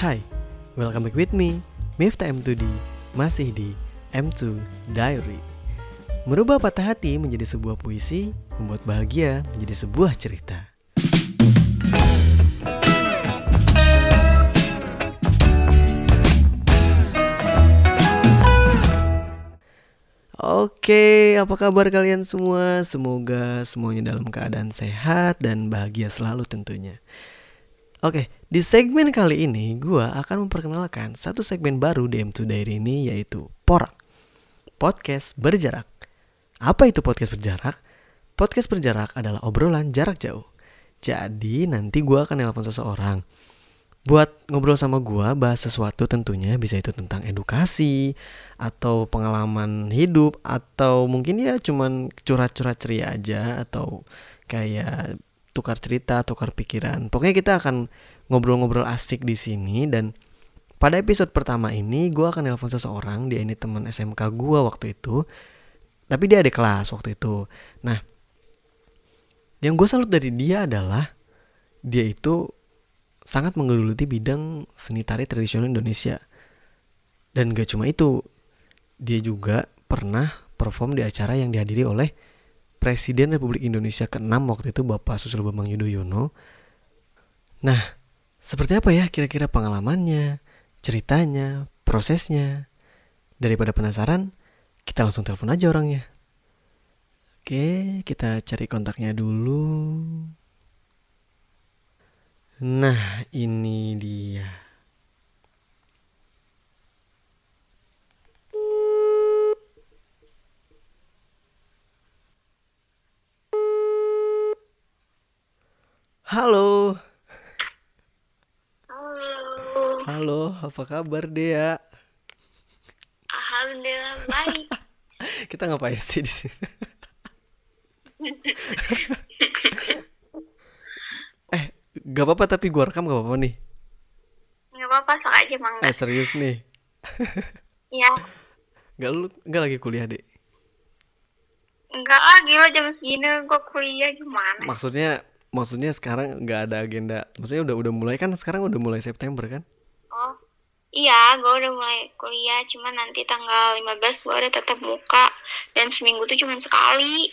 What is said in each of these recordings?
Hai, welcome back with me, Miftah M2D, masih di M2 Diary. Merubah patah hati menjadi sebuah puisi, membuat bahagia menjadi sebuah cerita. Oke, apa kabar kalian semua? Semoga semuanya dalam keadaan sehat dan bahagia selalu tentunya. Oke, di segmen kali ini gue akan memperkenalkan satu segmen baru di M2 Diary ini yaitu Porak. Podcast berjarak. Apa itu podcast berjarak? Podcast berjarak adalah obrolan jarak jauh. Jadi nanti gue akan nelpon seseorang buat ngobrol sama gua bahas sesuatu tentunya bisa itu tentang edukasi atau pengalaman hidup atau mungkin ya cuman curhat-curhat ceria aja atau kayak tukar cerita, tukar pikiran. Pokoknya kita akan ngobrol-ngobrol asik di sini dan pada episode pertama ini gua akan nelpon seseorang dia ini teman SMK gua waktu itu tapi dia ada kelas waktu itu nah yang gue salut dari dia adalah dia itu sangat menggeluti bidang seni tari tradisional Indonesia. Dan gak cuma itu, dia juga pernah perform di acara yang dihadiri oleh Presiden Republik Indonesia ke-6 waktu itu Bapak Susilo Bambang Yudhoyono. Nah, seperti apa ya kira-kira pengalamannya, ceritanya, prosesnya? Daripada penasaran, kita langsung telepon aja orangnya. Oke, kita cari kontaknya dulu. Nah, ini dia. Halo. Halo. Halo, apa kabar Dea? Alhamdulillah baik. Kita ngapain sih di sini? eh, gak apa-apa tapi gua rekam gak apa-apa nih. Nggak apa-apa sok aja mangga. Eh, serius nih. Ya. Gak lu gak lagi kuliah, Dek? Enggak ah gila jam segini gua kuliah gimana? Maksudnya maksudnya sekarang nggak ada agenda. Maksudnya udah udah mulai kan sekarang udah mulai September kan? Oh. Iya, gua udah mulai kuliah, cuman nanti tanggal 15 gua ada tetap muka dan seminggu tuh cuman sekali.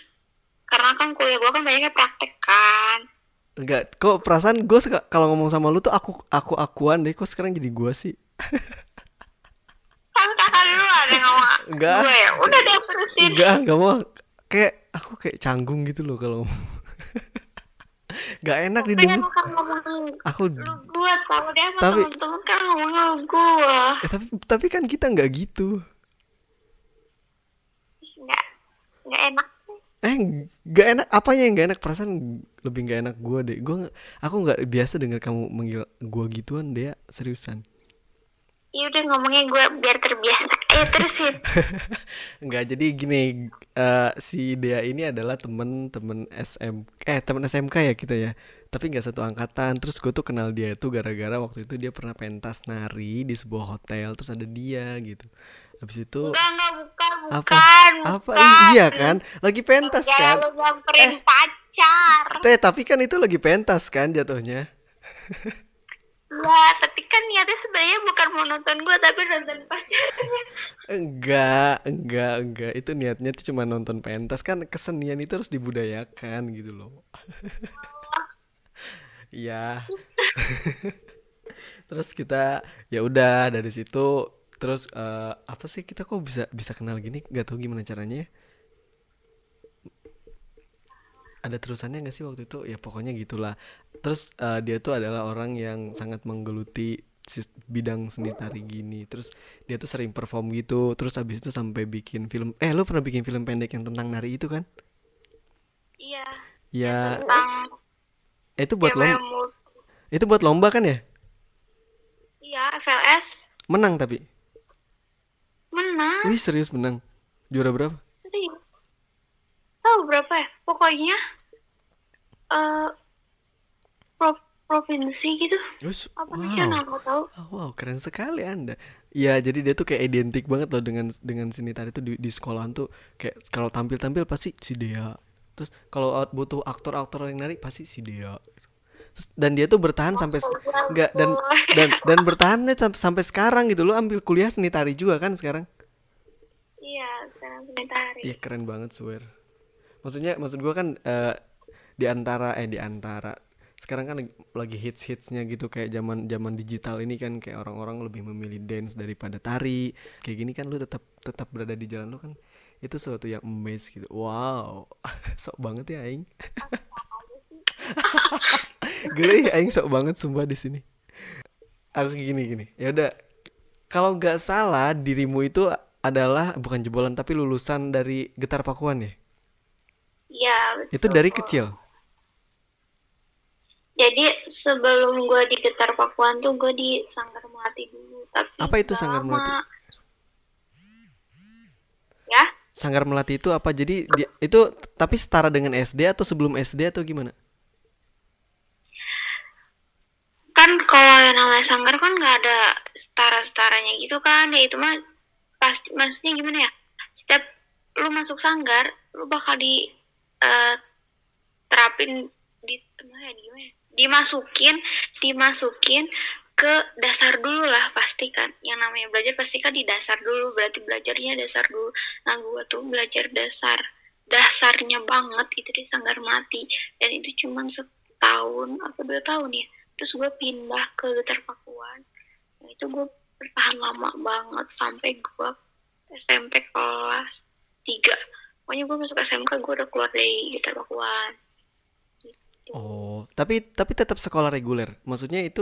Karena kan kuliah gua kan banyaknya praktek kan. Enggak, kok perasaan gue kalau ngomong sama lu tuh aku aku akuan deh, kok sekarang jadi gua sih? Kan kakak dulu ada ngomong Enggak. gue ya. Udah deh terusin. Enggak, enggak mau. Kayak aku kayak canggung gitu loh kalau. Gak enak Tapi didengar. aku kan lu tahu dia sama Tapi- temen-temen kan lu eh, tapi tapi kan kita nggak gitu. Enggak. Enggak enak. Eh, gak enak. Apanya yang gak enak? Perasaan lebih gak enak gue deh. Gue nggak- aku nggak biasa dengar kamu manggil gue gituan deh, seriusan. Ya udah ngomongnya gue biar terbiasa. Enggak, jadi gini, eh, si Dea ini adalah temen-temen SM, eh temen SMK ya kita ya. Tapi nggak satu angkatan. Terus gue tuh kenal dia itu gara-gara waktu itu dia pernah pentas nari di sebuah hotel. Terus ada dia gitu. Habis itu Enggak, enggak, bukan, apa? bukan, Apa? bukan. Iya kan? Lagi pentas kan? lu Eh. pacar. Teh, tapi kan itu lagi pentas kan jatuhnya. Ya, tapi kan niatnya sebenarnya bukan mau nonton gue, tapi nonton pacarnya. Enggak, enggak, enggak. Itu niatnya tuh cuma nonton pentas kan kesenian itu harus dibudayakan gitu loh. Iya. terus kita ya udah dari situ terus eh, apa sih kita kok bisa bisa kenal gini? Gak tahu gimana caranya. ya. Ada terusannya gak sih waktu itu? Ya pokoknya gitulah. Terus eh, dia tuh adalah orang yang sangat menggeluti bidang seni tari gini. Terus dia tuh sering perform gitu. Terus habis itu sampai bikin film. Eh, lu pernah bikin film pendek yang tentang nari itu kan? Iya, Ya, tentang eh, itu buat lomba. Itu buat lomba kan ya? Iya, FLS. Menang tapi. Menang. Wih, serius menang. Juara berapa? Serius. Tahu berapa ya? Pokoknya eh pro- provinsi gitu. Wis, Apa wow. nasional nggak tahu. Oh, wow, keren sekali Anda. Ya, jadi dia tuh kayak identik banget loh dengan dengan seni tari tuh di, di sekolahan tuh kayak kalau tampil-tampil pasti si Dea. Terus kalau butuh aktor-aktor yang nari pasti si Dea. dan dia tuh bertahan sampai se- nggak dan dan dan bertahannya sampai sampai sekarang gitu lu ambil kuliah seni tari juga kan sekarang iya sekarang seni tari Iya keren banget swear. Maksudnya maksud gua kan eh, di antara eh di antara. Sekarang kan lagi- hits hitsnya gitu kayak zaman zaman digital ini kan kayak orang-orang lebih memilih dance daripada tari. Kayak gini kan lu tetap tetap berada di jalan lu kan itu sesuatu yang amaze gitu. Wow sok banget ya aing. Gue aing sok banget sumpah di sini. Aku gini gini. Ya udah kalau nggak salah dirimu itu adalah bukan jebolan tapi lulusan dari Getar Pakuan ya? Iya itu dari kecil jadi sebelum gue di Getar Pakuan tuh gue di Sanggar Melati dulu tapi Apa itu Sanggar lama. Melati? ya Sanggar Melati itu apa jadi dia, itu tapi setara dengan SD atau sebelum SD atau gimana kan kalau yang namanya sanggar kan nggak ada setara-setaranya gitu kan ya itu mah pasti maksudnya gimana ya setiap lu masuk sanggar lu bakal di eh, terapin di gimana ya, gimana ya? Dimasukin dimasukin ke dasar dulu lah pasti kan. Yang namanya belajar pasti kan di dasar dulu berarti belajarnya dasar dulu. Nah gua tuh belajar dasar dasarnya banget itu di sanggar mati. Dan itu cuma setahun apa dua tahun ya. Terus gue pindah ke Getar Pakuan. Nah, itu gue bertahan lama banget sampai gue SMP kelas 3 pokoknya gue masuk SMK gue udah keluar dari Getar Pakuan. Oh tapi tapi tetap sekolah reguler. Maksudnya itu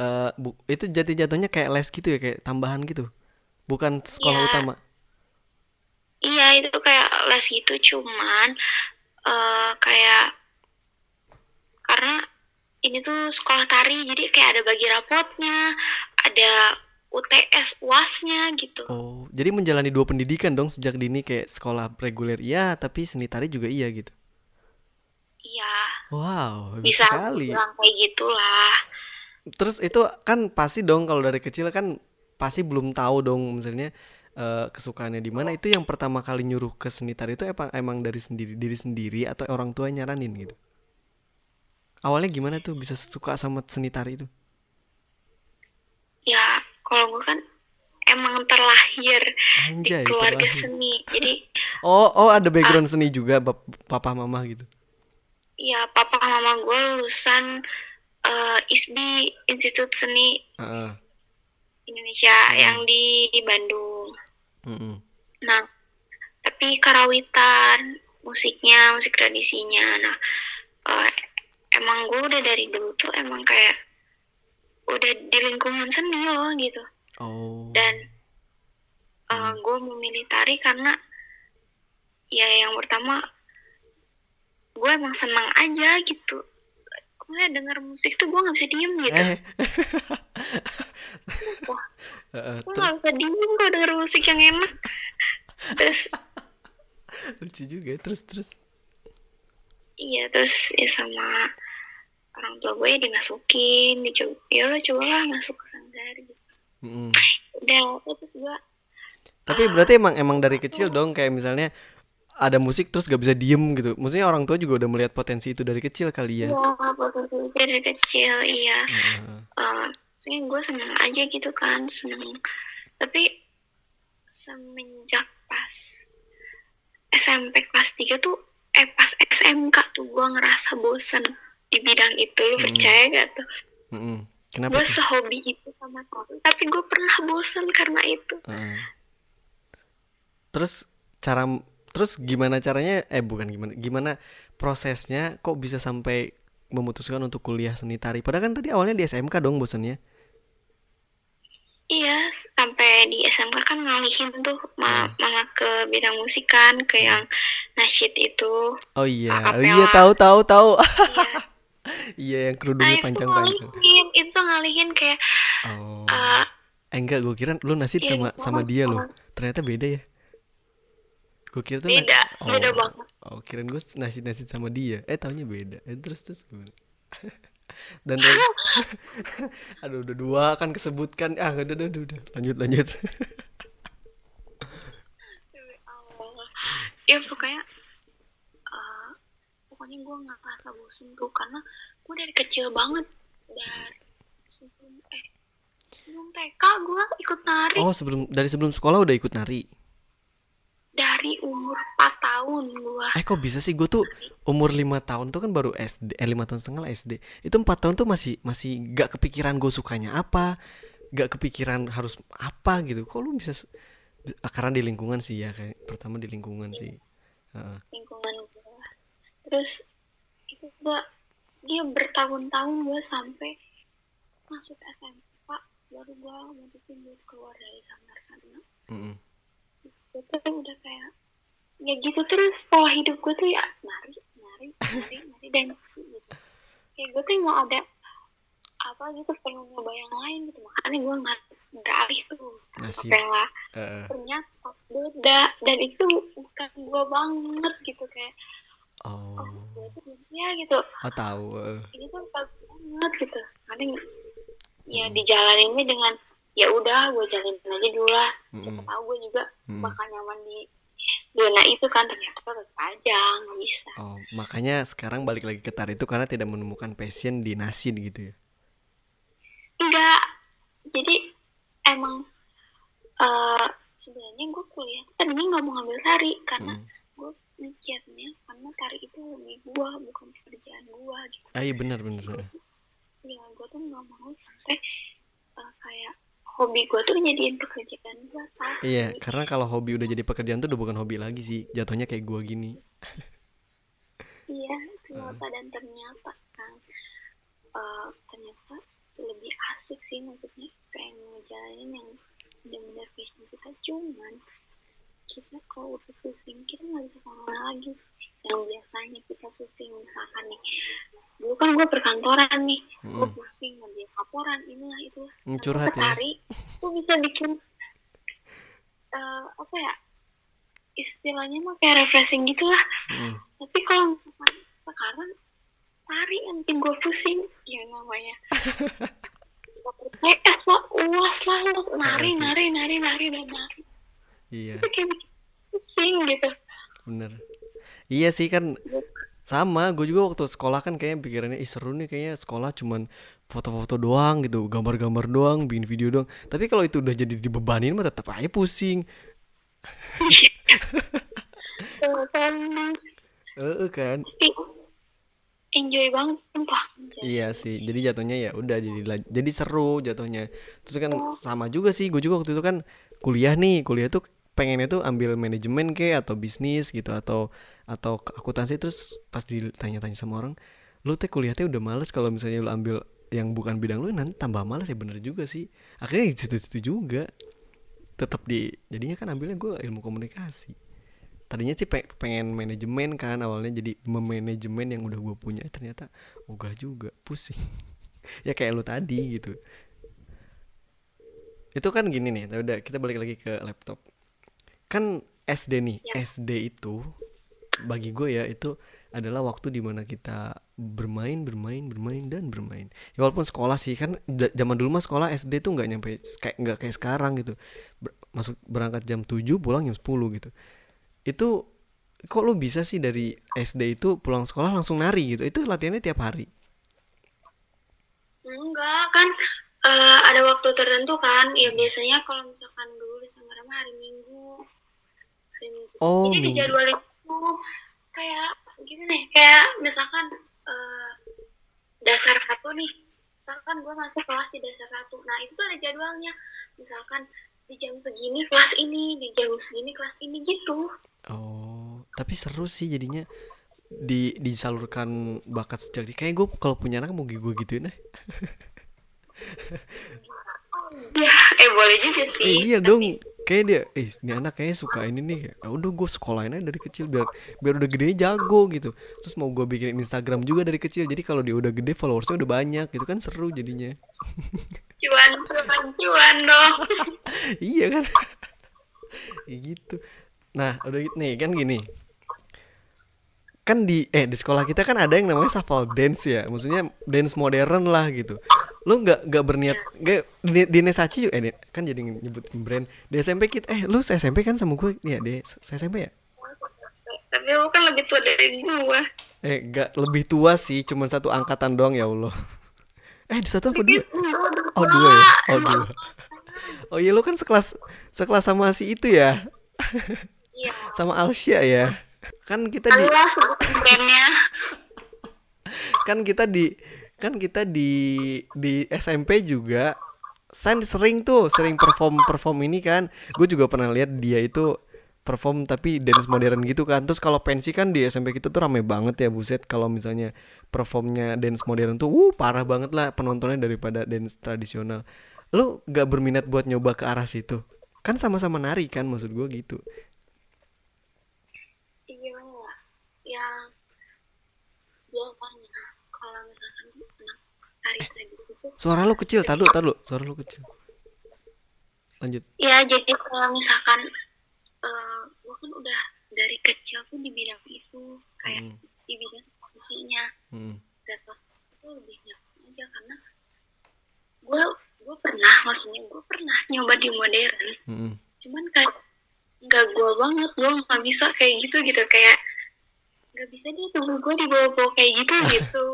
eh bu- itu jati jatuhnya kayak les gitu ya kayak tambahan gitu? Bukan sekolah Iya. utama? Iya itu kayak les gitu cuman eh kayak karena ini tuh sekolah tari jadi kayak ada bagi rapotnya ada UTS UASnya gitu. Oh jadi menjalani dua pendidikan dong sejak dini kayak sekolah reguler iya tapi seni tari juga iya gitu iya wow bisa sekali bilang kayak gitulah Terus itu kan pasti dong kalau dari kecil kan pasti belum tahu dong misalnya eh, kesukaannya di mana itu yang pertama kali nyuruh ke seni tari itu emang emang dari sendiri diri sendiri atau orang tua nyaranin gitu. Awalnya gimana tuh bisa suka sama seni tari itu? ya kalau gue kan emang terlahir di Anjay, keluarga terlahir. seni jadi Oh, oh ada background seni juga bap- papa mama gitu. Ya papa mama gue lulusan eh, ISBI Institut Seni Heeh. Indonesia Hmm. yang di, di Bandung Mm-mm. nah tapi karawitan musiknya musik tradisinya nah eh, emang gue udah dari dulu tuh emang kayak udah di lingkungan seni loh gitu Oh. dan uh, gue memilih tari karena ya yang pertama gue emang senang aja gitu gue denger musik tuh gue nggak bisa diem gitu Eh. Wah. Gue nggak bisa diem kalau denger musik yang enak terus lucu juga terus terus. iya terus ya sama orang tua gue ya dimasukin dicoba ya lo cobalah masuk ke sanggar gitu Mm-mm. udah terus gue Tapi berarti emang emang dari kecil dong kayak misalnya ada musik terus gak bisa diem gitu. Maksudnya orang tua juga udah melihat potensi itu dari kecil kali ya. ya potensi dari kecil iya Heeh. eh maksudnya gue seneng aja gitu kan seneng tapi semenjak pas SMP kelas 3 tuh eh pas SMK tuh gue ngerasa bosen di bidang itu lu Hmm. percaya gak tuh Mm-mm. Kenapa gue sehobi itu sama tari tapi gue pernah bosen karena itu Heeh. Terus cara terus gimana caranya eh bukan gimana gimana prosesnya kok bisa sampai memutuskan untuk kuliah seni tari? Padahal kan tadi awalnya di SMK dong bosannya. Iya sampai di SMK kan ngalihin tuh ma- Hmm. malah ke bidang musik kan ke yang nasyid itu. Oh iya oh iya tahu tahu tahu. Iya. Iya yang nah kerudungnya itu panjang-panjang ngalihin itu ngalihin kayak oh. eh, eh enggak gue kira lu nasid Iya, sama sama dia loh. ternyata beda ya gue kira tuh Beda, beda oh, banget. oh kirain gue nasid nasid sama dia. Eh taunya beda. Eh terus terus gimana? Dan aduh udah dua kan kesebutkan. Ah udah udah udah, udah. lanjut lanjut. Ya pokoknya eh, pokoknya gue nggak ngerasa bosen tuh karena gue dari kecil banget dari sebelum eh sebelum TK gue ikut nari. Oh, sebelum dari sebelum sekolah udah ikut nari. Dari umur 4 tahun gue Eh kok bisa sih gue tuh umur lima tahun tuh kan baru SD, eh lima tahun setengah lah SD. Itu empat tahun tuh masih masih gak kepikiran gue sukanya apa, gak kepikiran harus apa gitu. Kok lu bisa? Karena di lingkungan sih ya kayak pertama di lingkungan sih. Heeh. lingkungan gue terus itu gue dia bertahun-tahun gue sampai masuk SMP baru gue mutusin buat keluar dari sanggar karena Mm-mm. gue tuh udah kayak ya gitu terus pola hidup gue tuh ya nari nari nari nari dan gitu kayak gue tuh mau ada apa gitu pengen nyoba yang lain gitu makanya gue nggak beralih tuh Asik. sampai lah Heeh. ternyata beda dan itu bukan gue banget gitu kayak Oh, oh gue tuh ya gitu oh tahu. ini tuh bagus banget gitu kadang ya Hmm. dijalaninnya dengan ya udah gue jalanin aja dulu lah siapa Mm-mm. tahu gue juga Mm. bakal nyaman di zona itu kan ternyata tetap aja nggak bisa Oh, makanya sekarang balik lagi ke tari itu karena tidak menemukan passion di nasid gitu ya. enggak jadi emang eh sebenarnya gue kuliah tadinya nggak mau ngambil tari karena Mm. gue mikirnya karena tari itu hobi gue bukan pekerjaan gue gitu Ah iya benar benar. ya gue tuh nggak mau sampai eh, kayak hobi gue tuh jadiin pekerjaan gue Iya, karena kalau hobi udah jadi pekerjaan tuh udah bukan hobi lagi sih. Jatuhnya kayak gua gini. iya ternyata dan ternyata kan? Eh, ternyata lebih asik sih maksudnya kayak ngejalanin yang benar-benar passion kita. Cuman kita kalau udah pusing kita nggak bisa ke mana lagi yang biasanya kita pusing misalkan nih dulu kan gue perkantoran nih gue Mm-mm. pusing ngambil laporan inilah itu Hmm, curhat ya. gue bisa bikin eh, apa ya istilahnya mah kayak refreshing gitu lah Mm. tapi kalau misalkan sekarang tari yang bikin gue pusing ya namanya PS lah uas lah lo nari nari nari nari dan nari Iya, itu kayak bikin pusing gitu bener. Iya sih kan sama. Gue juga waktu sekolah kan kayak pikirannya ih seru nih kayaknya sekolah cuman foto-foto doang gitu, gambar-gambar doang, bikin video doang. Tapi kalau itu udah jadi dibebanin mah tetap aja pusing. Kan Eh kan. Enjoy banget sumpah Iya sih, jadi jatuhnya ya udah jadi jadi seru jatuhnya. Terus kan sama juga sih, gue juga waktu itu kan kuliah nih, kuliah tuh pengennya tuh ambil manajemen kayak atau bisnis gitu atau atau ke- akuntansi terus pas ditanya-tanya sama orang, lu teh kuliah teh udah males kalau misalnya lu ambil yang bukan bidang lu nanti tambah males ya bener juga sih. Akhirnya di situ-situ juga. Tetap di jadinya kan ambilnya gue ilmu komunikasi. Tadinya sih pe- pengen manajemen kan awalnya jadi memanajemen yang udah gue punya ternyata ogah juga pusing ya kayak lu tadi gitu itu kan gini nih tapi udah kita balik lagi ke laptop kan SD nih Ya. SD itu bagi gue ya itu adalah waktu di mana kita bermain bermain bermain dan bermain. Ya walaupun sekolah sih kan zaman dulu mah sekolah SD tuh nggak nyampe kayak nggak kayak sekarang gitu. Ber- masuk berangkat jam 7 pulang jam 10 gitu. Itu kok lu bisa sih dari SD itu pulang sekolah langsung nari gitu? Itu latihannya tiap hari? Enggak kan eh, ada waktu tertentu kan. Ya biasanya kalau misalkan dulu di hari Minggu. Hari Minggu. Oh jadi dijadwalin tuh kayak gini nih kayak misalkan eh, dasar satu nih. Misalkan gue masuk kelas di dasar satu. Nah itu tuh ada jadwalnya. Misalkan di jam segini kelas ini di jam segini kelas ini gitu. Oh, tapi seru sih jadinya di disalurkan bakat sejak di kayak gue kalau punya anak mau gue gituin deh. ya eh boleh juga sih. Eh, iya tapi dong. Kayak dia, eh ini anak kayaknya suka ini nih. Ya udah gue sekolahin aja dari kecil biar biar udah gede jago gitu. Terus mau gue bikin Instagram juga dari kecil. Jadi kalau dia udah gede followersnya udah banyak gitu kan seru jadinya. cuan cuan cuan dong iya kan? Iya gitu. Nah, udah gitu nih kan gini. Kan di eh di sekolah kita kan ada yang namanya shuffle dance ya. Maksudnya dance modern lah gitu. Lu nggak nggak berniat nggak di, di Nesachi juga eh kan jadi nyebutin brand. Di SMP kita eh lu SMP kan sama gue? Iya, di SMP ya? Tapi lu kan lebih tua dari gua. Eh, gak lebih tua sih, cuma satu angkatan doang ya Allah. Eh, di satu apa dua? Oh dua ya? Oh dua. Oh iya lu kan sekelas sekelas sama si itu ya? Iya. Sama Alsya ya? Kan kita di kan kita di kan kita di di SMP juga San sering tuh sering perform perform ini kan. Gue juga pernah lihat dia itu perform tapi dance modern gitu kan. Terus kalau pensi kan di SMP kita tuh rame banget ya buset. Kalau misalnya performnya dance modern tuh uh parah banget lah penontonnya daripada dance tradisional. Lu gak berminat buat nyoba ke arah situ? Kan sama-sama nari kan maksud gue gitu. Iya. Yang biasanya kalau misalkan anak tari tadi itu suara lu kecil tadu tadu suara lu kecil lanjut ya jadi kalau misalkan eh gue kan udah dari kecil tuh di bidang itu kayak Hmm. di bidang posisinya Hmm. dan itu lebih nyaman aja karena gue gue pernah maksudnya gue pernah nyoba di modern Hmm. cuman kayak nggak gue banget gue nggak bisa kayak gitu gitu kayak nggak bisa deh tubuh gue dibawa-bawa kayak gitu gitu.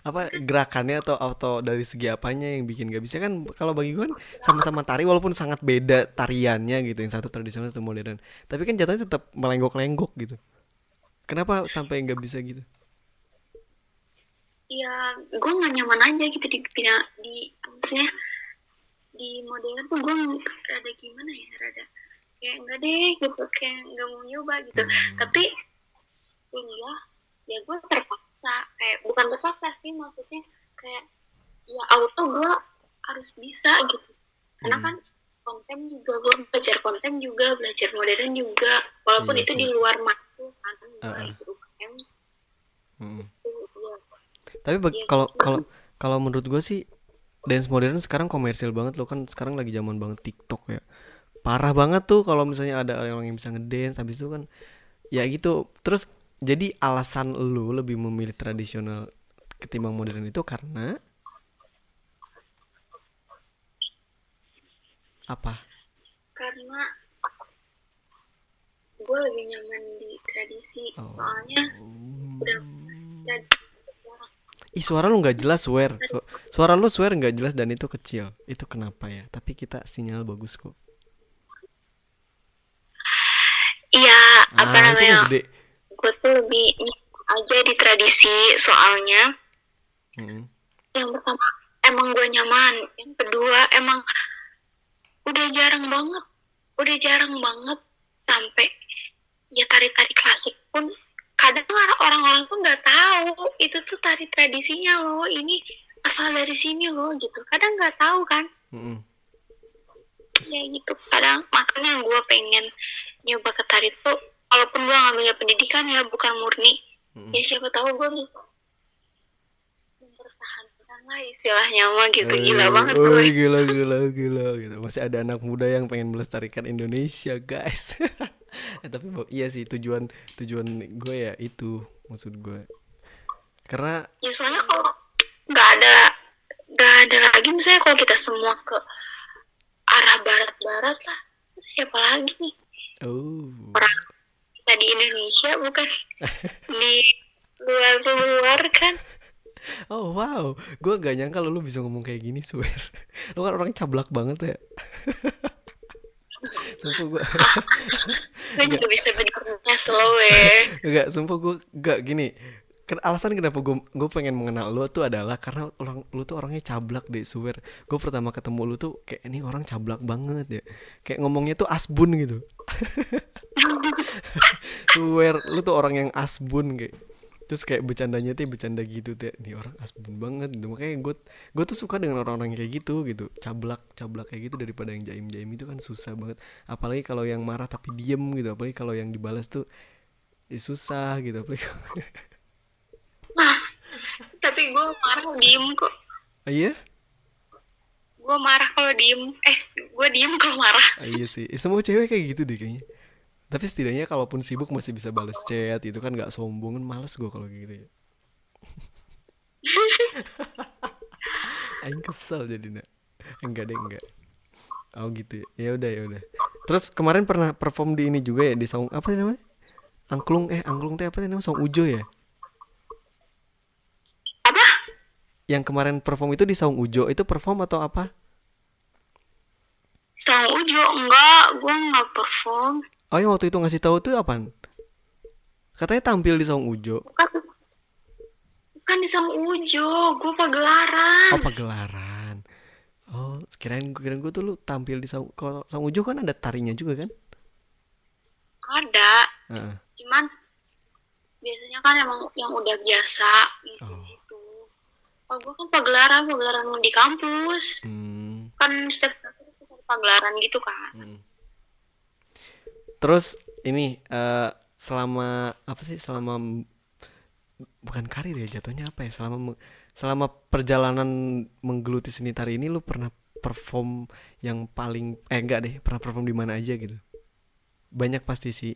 Apa gerakannya atau atau dari segi apanya yang bikin gak bisa? Kan kalau bagi gue kan sama-sama tari walaupun sangat beda tariannya gitu yang satu tradisional satu modern. Tapi kan jatuhnya tetap melenggok-lenggok gitu. Kenapa sampai nggak bisa gitu? Ya gue nggak nyaman aja gitu di bidang di maksudnya di modern tuh gue rada gimana ya rada kayak enggak deh gitu kayak nggak mau nyoba gitu. Hmm. tapi kuliah ya gue terpaksa kayak bukan terpaksa sih maksudnya kayak ya auto gue harus bisa gitu karena Hmm. kan konten juga gue belajar konten juga belajar modern juga walaupun Iya itu sih. di luar masuk kan gue Uh-uh. ikut UKM Mm. itu ya tapi Iya, kalau gitu. kalau kalau menurut gue sih dance modern sekarang komersil banget loh kan sekarang lagi zaman banget TikTok ya parah banget tuh kalau misalnya ada orang yang bisa ngedance habis itu kan ya gitu terus jadi alasan lu lebih memilih tradisional ketimbang modern itu karena? Apa? Karena gue lebih nyaman di tradisi. Oh. soalnya udah. Ih suara lu nggak jelas swear Su- Suara lu swear nggak jelas dan itu kecil. Itu kenapa ya? Tapi kita sinyal bagus kok. Iya apa Ah itu namanya? mah gede gue tuh lebih aja di tradisi soalnya Mm-mm. yang pertama emang gue nyaman yang kedua emang udah jarang banget udah jarang banget sampai ya tari-tari klasik pun kadang orang- orang-orang tuh nggak tahu itu tuh tari tradisinya loh ini asal dari sini loh gitu kadang nggak tahu kan Mm-mm. ya gitu kadang makanya gue pengen nyoba ke tari tuh walaupun gue ngambil pendidikan ya bukan murni Mm-mm. ya siapa tahu gue bisa mempertahankan lah istilahnya mah gitu gila banget oh, gue gila gila gila gitu. Masih ada anak muda yang pengen melestarikan Indonesia, guys. eh, tapi iya sih tujuan tujuan gue ya itu maksud gue. Karena ya soalnya kalau nggak ada nggak ada lagi misalnya kalau kita semua ke arah barat-barat lah siapa lagi nih oh orang kita di Indonesia bukan? Di luar-luar kan? Oh wow, gue gak nyangka lo lu bisa ngomong kayak gini, swear. Lo kan orang cablak banget ya. Sumpah gue gue juga bisa benernya slow ya. Enggak, sumpah gue gak gini alasan kenapa gue gue pengen mengenal lu tuh adalah karena orang lu tuh orangnya cablak deh swear gue pertama ketemu lu tuh kayak ini orang cablak banget ya. Kayak ngomongnya tuh asbun gitu. Swear lu tuh orang yang asbun kayak. Terus kayak bercandanya tuh bercanda gitu tuh nih orang asbun banget gitu. Makanya gue gue tuh suka dengan orang-orang kayak gitu gitu. Cablak cablak kayak gitu daripada yang jaim jaim itu kan susah banget. Apalagi kalau yang marah tapi diem gitu apalagi kalau yang dibalas tuh ya susah gitu. Apalagi tapi gue marah diem kok. Ah, iya? Gue marah kalau diem. Eh gue diem kalau marah. Ah, iya sih. Eh, semua cewek kayak gitu deh kayaknya. Tapi setidaknya kalaupun sibuk masih bisa balas chat itu kan nggak sombong kan males gue kalau kayak gitu ya. Aing kesel jadi nak enggak deh enggak. Oh gitu ya. Ya udah ya udah. Terus kemarin pernah perform di ini juga ya di saung apa namanya? Angklung eh angklung teh apa namanya? Saung Ujo ya apa yang kemarin perform itu di Saung Ujo itu perform atau apa? Sang Ujo enggak gue nggak perform. Oh yang waktu itu ngasih tahu tuh apaan? Katanya tampil di Saung Ujo. Bukan bukan di Sang Ujo gue pagelaran. Oh pagelaran. Oh kirain kirain gue tuh lu tampil di Saung kalau Saung Ujo kan ada tarinya juga kan? Ada. Heeh. cuman biasanya kan emang yang udah biasa. Gitu Oh. Oh gue kan pagelaran pagelaran di kampus. Hmm, kan setiap pagelaran gitu kan hmm. terus ini eh, selama apa sih selama bukan karir ya jatuhnya apa ya? Selama selama perjalanan menggeluti seni tari ini lu pernah perform yang paling eh enggak deh pernah perform di mana aja gitu? Banyak pasti sih.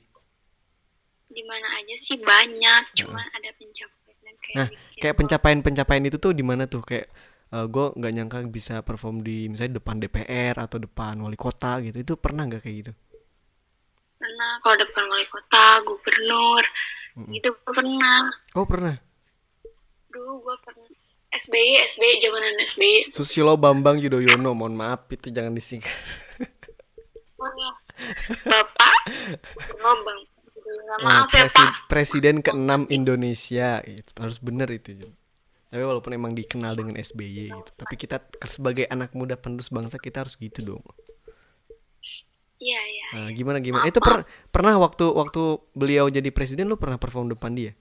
Di mana aja sih? Banyak cuman ada pencapaian Nah, bikin kayak pencapaian-pencapaian itu tuh di mana tuh? Kayak gue nggak nyangka bisa perform di misalnya depan DPR atau depan wali kota gitu. Itu pernah nggak kayak gitu? Pernah. Kalau depan wali kota gubernur gitu gue pernah. Oh pernah? Dulu gue pernah. SBY SBY zamanan SBY Susilo Bambang Yudhoyono mohon maaf itu jangan disingkat. Oh ya bapak oh bang Nah, maaf ya presi- pak presiden ke-6 Indonesia. Itu harus bener itu tapi walaupun emang dikenal dengan SBY gitu tapi kita sebagai anak muda penerus bangsa kita harus gitu dong. Iya iya. Nah, gimana gimana? Itu per- pernah waktu waktu beliau jadi presiden lu pernah perform depan dia?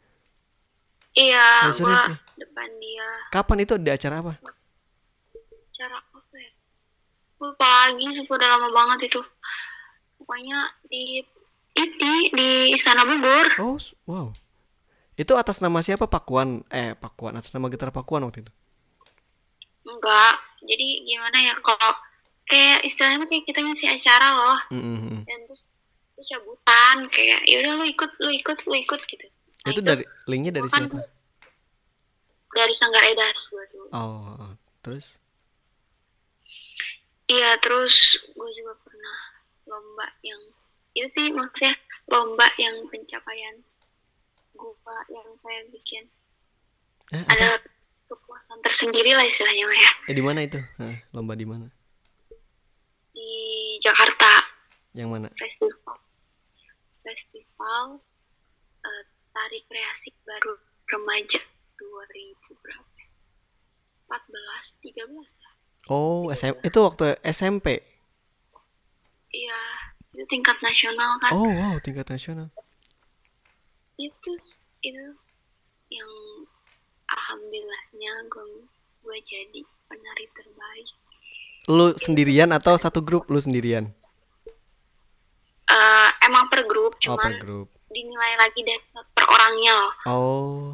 Iya Nah, serius nih? depan dia. Kapan itu? Di acara apa? Cara apa ya? Lupa lagi udah lama banget itu. Pokoknya di itu di Istana Bogor Oh, wow. Itu atas nama siapa Pakuan? Eh, Pakuan atas nama gitar Pakuan waktu itu. enggak jadi gimana ya kalau kayak istilahnya kayak kita ngisi acara loh Mm, mm, mm. dan terus terus cabutan kayak yaudah lu ikut lu ikut lu ikut gitu Nah, Itu dari linknya dari kan siapa? dari Sanggar Edas gua dulu Oh, oh, terus? iya terus gue juga pernah lomba yang itu sih maksudnya lomba yang pencapaian gua yang saya bikin Eh, apa? ada kepuasan tersendiri lah istilahnya ya Eh, di mana itu? Hah, lomba di mana? di Jakarta Yang mana? festival festival eh, tari kreasi baru remaja 2000 berapa ya? 14 13 ya? Oh, SM itu waktu SMP. iya itu tingkat nasional kan Oh, wow, tingkat nasional. itu itu yang alhamdulillahnya gue gue jadi penari terbaik Lu sendirian atau satu grup lu sendirian? Eh, emang per grup Oh, per cuman grup. dinilai lagi dari per orangnya loh Oh.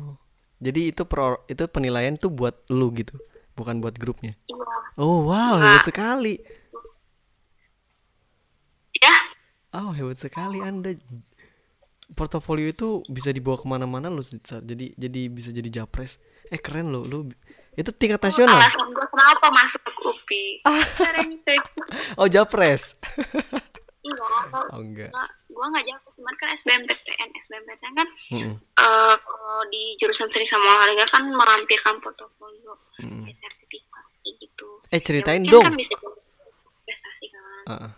Jadi itu pro, itu penilaian tuh buat lu gitu, bukan buat grupnya. iya Oh, wow, hebat sekali. ya Oh hebat sekali Anda. Portofolio itu bisa dibawa ke mana-mana loh. Jadi jadi bisa jadi japres. Eh keren loh, lu itu tingkat nasional. alasan gue kenapa masuk UPI. Oh japres. enggak Oh enggak. gue nggak jauh cuman kan SBMPTN SBMPTN kan Mm-mm, eh kalau di jurusan seni sama olahraga kan melampirkan portofolio kayak sertifikat gitu Eh ceritain mungkin dong. kan bisa prestasi kan Ah, ah.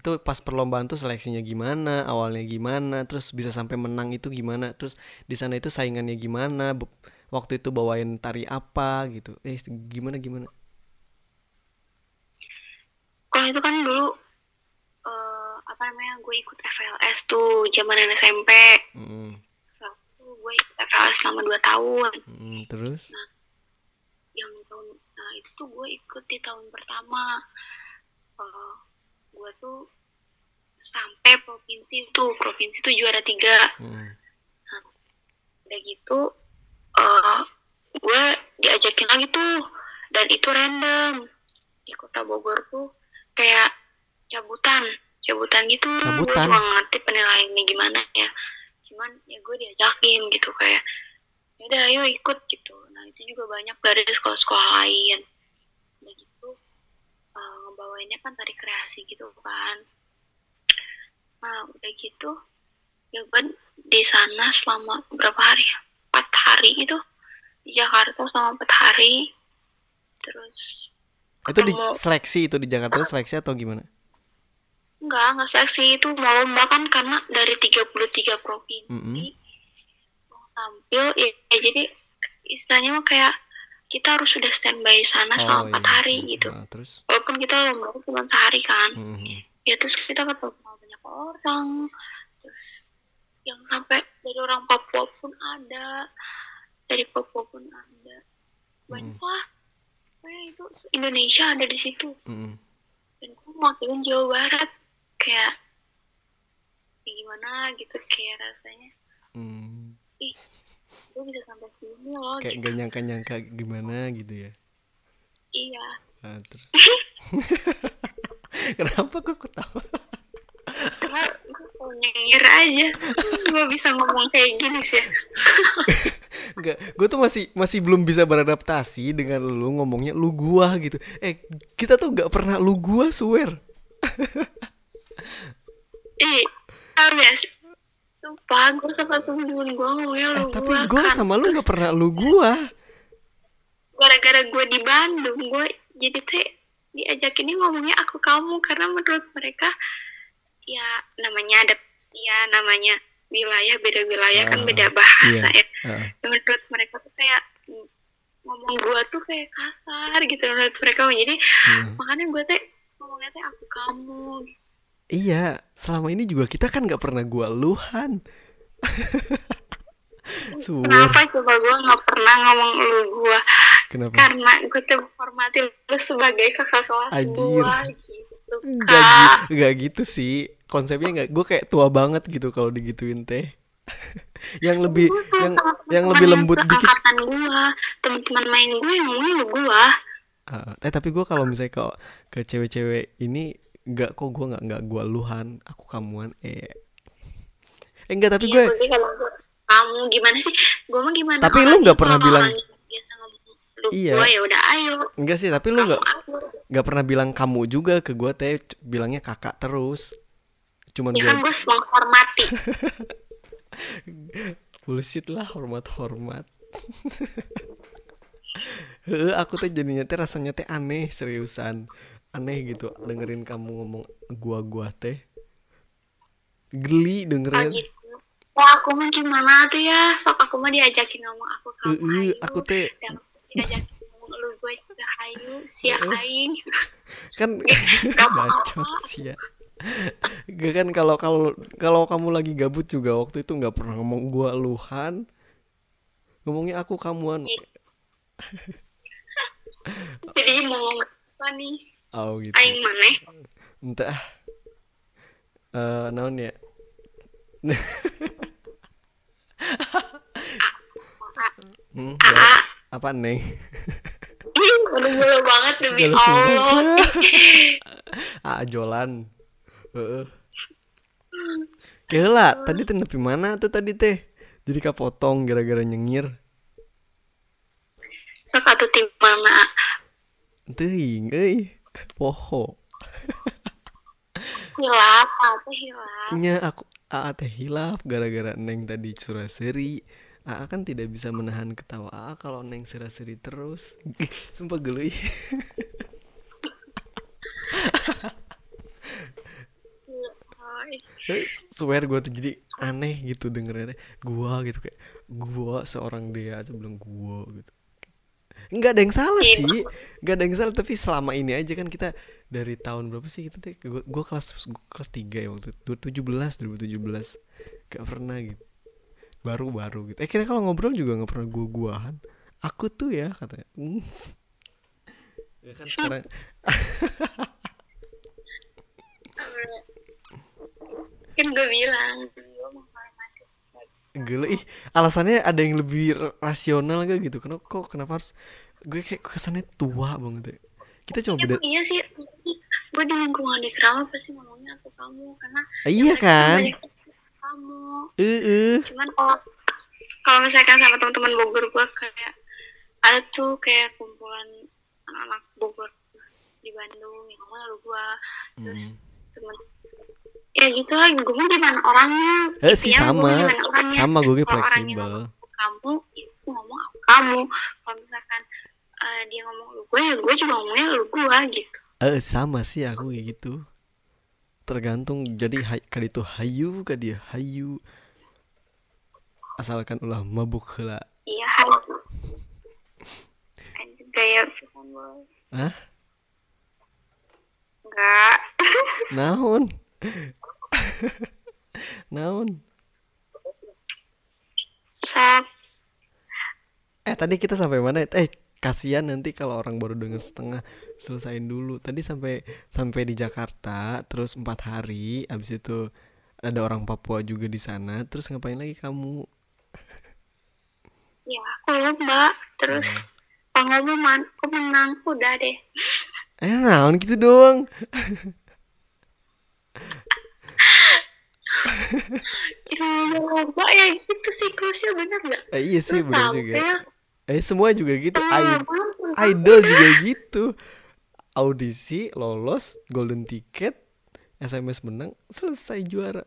Itu pas perlombaan tuh seleksinya gimana, awalnya gimana, terus bisa sampai menang itu gimana, terus di sana itu saingannya gimana, waktu itu bawain tari apa gitu. Eh gimana gimana? kalau itu kan dulu eh apa namanya gue ikut FLS tuh zaman SMP Mm-mm, Waktu gue ikut FLS selama 2 tahun mm-mm, terus? yang tahun nah itu tuh gue ikut di tahun pertama Eh, gue tuh sampai provinsi tuh provinsi tuh juara tiga. Mm. udah gitu eh gue diajakin lagi tuh dan itu random. Di kota Bogor tuh kayak cabutan cabutan gitu. Cabutan? gue cuma ngerti penilaiannya gimana ya. Cuman ya gue diajakin gitu kayak yaudah ayo ikut gitu. Nah itu juga banyak dari sekolah-sekolah lain. udah eh, ngebawainnya kan tari kreasi gitu kan. Nah udah gitu ya gue di sana selama berapa hari ya? Empat hari itu di Jakarta selama empat hari. Terus Itu di seleksi itu di Jakarta seleksi atau gimana? enggak enggak seleksi. Itu mau lomba kan karena dari 33 provinsi. Mm-mm. mau tampil ya, ya jadi istilahnya mah kayak kita harus sudah standby sana selama empat iya. hari gitu. Nah, terus? Walaupun kita lomba cuma sehari kan. Mm, ya terus kita ketemu banyak orang. Terus yang sampai dari orang Papua pun ada. Dari Papua pun ada. Banyak lah Pokoknya itu Indonesia ada di situ. Mm, dan gue mewakilin Jawa Barat? Kayak ya gimana gitu kayak rasanya. Mm. ih gue bisa sampai sini loh kayak gitu. gak nyangka-nyangka gimana gitu ya. iya Nah, terus Kenapa kok ketawa? karena gue nyengir aja gue bisa ngomong kayak gini sih Enggak, gue tuh masih masih belum bisa beradaptasi dengan lu ngomongnya lu gua gitu. Eh, kita tuh gak pernah lu gua swear. ih habis sumpah gue sama temen-temen gue ngomongnya Eh, lu tapi gua gue kan. sama lu gak pernah lu gua. gara-gara gue di Bandung gue jadi teh diajakinnya ngomongnya aku kamu karena menurut mereka ya namanya ada ya namanya wilayah beda wilayah kan Ah, beda bahasa iya. ya Dan menurut mereka tuh kayak ngomong gue tuh kayak kasar gitu menurut mereka jadi hmm. makanya gue teh ngomongnya teh aku kamu Iya, selama ini juga kita kan gak pernah gua luhan. Kenapa coba gue nggak pernah ngomong lu gue Kenapa? karena gue tuh menghormati lu sebagai kakak kelas Anjir. gue gitu Gak, gak gitu sih. Konsepnya gak, gue kayak tua banget gitu kalau digituin teh. yang lebih yang yang lebih lembut dikit. angkatan gua teman-teman main gue yang ngomongin lu gua Ah, eh tapi gue kalau misalnya ke ke cewek-cewek ini nggak kok gue nggak nggak gue luhan aku kamuan eh. Eh enggak tapi gue Iya, gua, kamu gimana sih? Gua mah gimana? Tapi lu nggak pernah kalau bilang- lu Iya. gua ya udah ayo. Enggak sih tapi lu nggak nggak pernah bilang kamu juga ke gue teh. Bilangnya kakak terus. Cuman ya gue kan gue menghormati bullshit lah hormat hormat aku teh jadinya teh rasanya teh aneh seriusan aneh gitu dengerin kamu ngomong gua gua teh. Geli dengerin. Gitu oh aku mah gimana tuh ya? Sok aku mah diajakin ngomong aku kamu Heeh, ayo aku teh diajakin ngomong lu gue juga ayo sia aing. Kan bacot sih ya. Gak kan kalau kalau kalau kamu lagi gabut juga waktu itu nggak pernah ngomong gua luhan. Ngomongnya aku kamuan. Iya. jadi mau ngomong apa nih oh gitu aing maneh entah eh naon ya hmm, ya, apa nih Aduh mulu banget demi. Allah ah jolan Heeh. Kela, tadi teh nepi mana tuh tadi teh? Jadi kapotong gara-gara nyengir. Sok atuh tim mana Teuing euy. Poho. hilap apa hilap Nya aku Aa teh hilaf gara-gara Neng tadi suraseri. Aa kan tidak bisa menahan ketawa Aa kalau Neng suraseri terus. Sumpah. Eh, swear gue tuh jadi aneh gitu dengernya gua gitu kayak gua seorang dia aja bilang gua gitu nggak ada yang salah Iya. sih. Nggak ada yang salah tapi selama ini aja kan kita dari tahun berapa sih kita teh gua, kelas gua kelas 3 ya waktu itu 2017 2017 gak pernah gitu. Baru baru gitu. Eh kita kalau ngobrol juga nggak pernah gua guahan aku tuh ya katanya. Ya kan sekarang. Kan gue bilang. gue Gila ih alasannya ada yang lebih rasional gak gitu? Kenapa kok kenapa harus gue kayak kesannya tua banget ya. Kita cuma beda Emang iya sih. Gue di lingkungan di kerama pasti ngomongnya aku kamu karena Ah, iya kan? kamu. Eh eh cuman kalau kalau misalkan sama teman-teman Bogor gue kayak ada tuh kayak kumpulan anak-anak Bogor di Bandung yang ngomong lu gue terus Hmm. temen ya gitu lah gue mau gimana orangnya Eh, sih Intinya sama. gue orangnya. Sama gue fleksibel. kamu ya gue ngomong ke kamu kalau misalkan eh, dia ngomong lu gue ya gue juga ngomongnya lu gue gitu Eh sama sih aku kayak gitu. Tergantung jadi hay, kali itu hayu ka dia hayu. Asalkan ulah mabuk heula. iya gaya pisan, Boy. Hah? enggak Naon? Naon? sok Eh tadi kita sampai mana? Eh kasihan nanti kalau orang baru denger setengah selesain dulu. Tadi sampai sampai di Jakarta, terus empat hari. Abis itu ada orang Papua juga di sana. Terus ngapain lagi kamu? ya aku lomba terus pengumuman aku menang udah deh Eh naon gitu doang. ya lomba ya gitu siklusnya bener gak Eh, iya sih bener juga. ya Eh semua juga gitu. tengah I- idol juga gitu. Audisi lolos, golden ticket, SMS menang, selesai juara.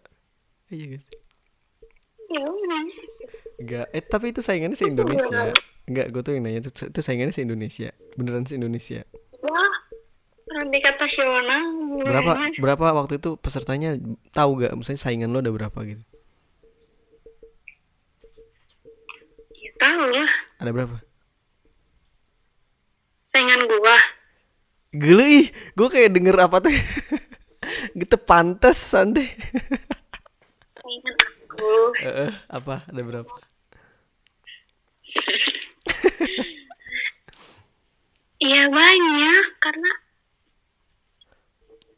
Iya guys. ya udah Enggak, eh tapi itu saingannya se Indonesia. Enggak, gue tuh yang nanya itu, itu saingannya se Indonesia. Beneran se Indonesia. wah nasional Berapa gimana? berapa waktu itu pesertanya tahu gak? Misalnya saingan lo ada berapa gitu? ya tahu lah Ada berapa? saingan gua Gila ih, gue kayak denger apa tuh gitu pantas santai. saingan aku Eh, eh, apa? Ada berapa? Iya banyak karena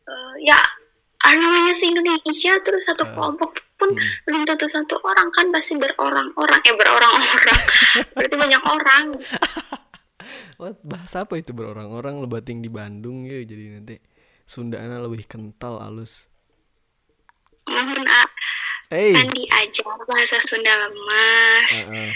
eh, ya namanya se Indonesia terus satu Eh, kelompok pun hmm. belum tentu satu orang kan pasti berorang-orang eh berorang-orang. Berarti banyak orang. What, bahasa apa itu berorang-orang? Lo bating di Bandung ya jadi nanti Sundana lebih kental halus. mohon Eh, kan diajar bahasa Sunda lemas. Eh, eh.